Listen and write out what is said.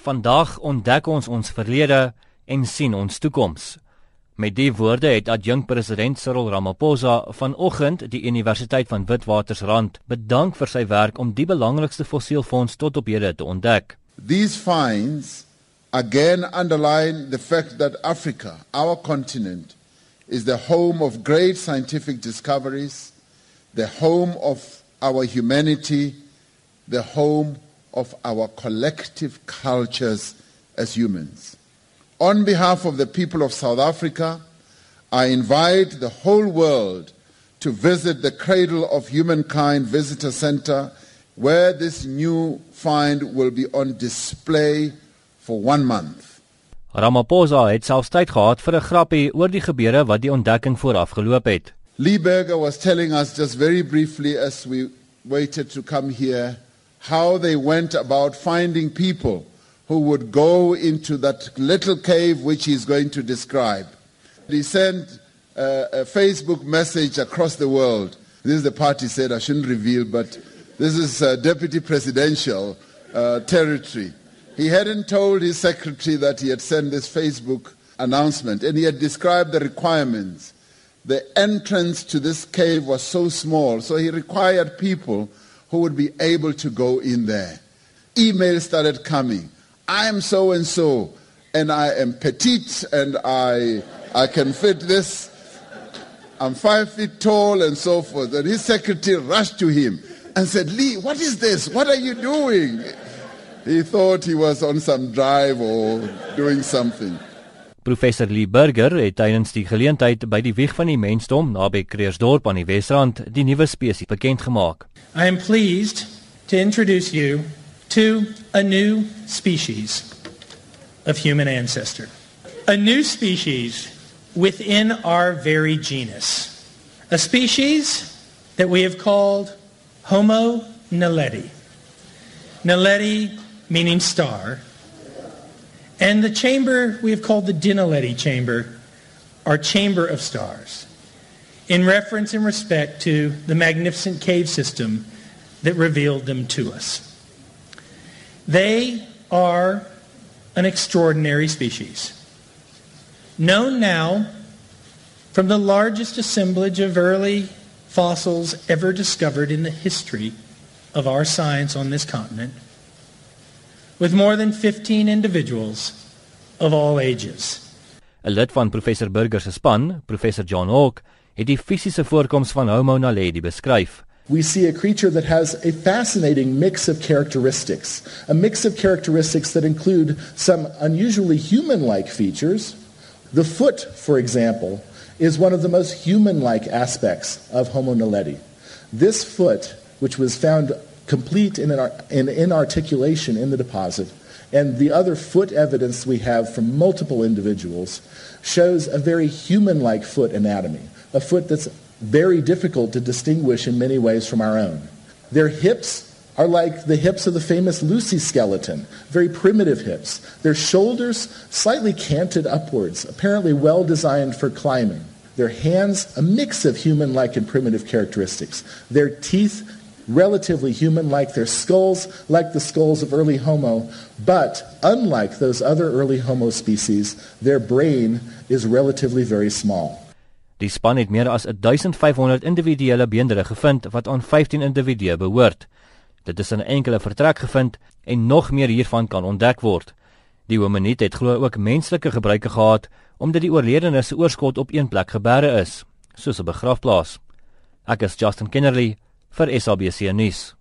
Vandag ontdek ons ons verlede en sien ons toekoms. Met die woorde het adjunk president Cyril Ramaphosa vanoggend die Universiteit van Witwatersrand bedank vir sy werk om die belangrikste fossielfonds tot op hede te ontdek. These finds again underline the fact that Africa, our continent, is the home of great scientific discoveries, the home of our humanity, the home of our collective cultures as humans. On behalf of the people of South Africa, I invite the whole world to visit the Cradle of Humankind Visitor Center, where this new find will be on display for one month. Ramaphosa het selfs tyd gehad vir 'n grappie oor die gebeure wat die ontdekking vooraf geloop het. Lee Berger was telling us just very briefly as we waited to come here how they went about finding people who would go into that little cave which he's going to describe. He sent uh, a Facebook message across the world. This is the part he said I shouldn't reveal, but this is uh, deputy presidential uh, territory. He hadn't told his secretary that he had sent this Facebook announcement, and he had described the requirements. The entrance to this cave was so small, so he required people who would be able to go in there. Emails started coming. I am so and so, and I am petite, and I, I can fit this. I'm five feet tall, and so forth. And his secretary rushed to him and said, Lee, what is this? What are you doing? He thought he was on some drive or doing something. Professor Lee Burger het tydens die geleentheid by die wieg van die mensdom naby Kreersdorp aan die Wesrand die nuwe spesies bekend gemaak. I am pleased to introduce you to a new species of human ancestor. A new species within our very genus. A species that we have called Homo naledi. Naledi meaning star, and the chamber we have called the Dinaledi chamber, our chamber of stars, in reference and respect to the magnificent cave system that revealed them to us. They are an extraordinary species. Known now from the largest assemblage of early fossils ever discovered in the history of our science on this continent with more than 15 individuals of all ages. 'n Lid van professor Berger se span, professor John Hawk, het die fisiese voorkoms van Homo naledi beskryf. We see a creature that has a fascinating mix of characteristics, a mix of characteristics that include some unusually human-like features. The foot, for example, is one of the most human-like aspects of Homo naledi. This foot, which was found complete in, articulation in the deposit, and the other foot evidence we have from multiple individuals shows a very human like foot anatomy, a foot that's very difficult to distinguish in many ways from our own. Their hips are like the hips of the famous Lucy skeleton, very primitive hips. Their shoulders slightly canted upwards, apparently well designed for climbing. Their hands, a mix of human like and primitive characteristics. Their teeth, relatively human like their skulls, like the skulls of early Homo, but unlike those other early Homo species, their brain is relatively very small. Die span het meer as 1500 individuele beenderre gevind wat aan 15 individue behoort. Dit is in 'n enkele vertrek gevind en nog meer hiervan kan ontdek word. Die hominied het glo ook menslike gebruike gehad omdat die oorledenes se oorskot op een plek gebeere is, soos 'n begrafplaas. Ek is Justin Kennerly vir SABC nuus.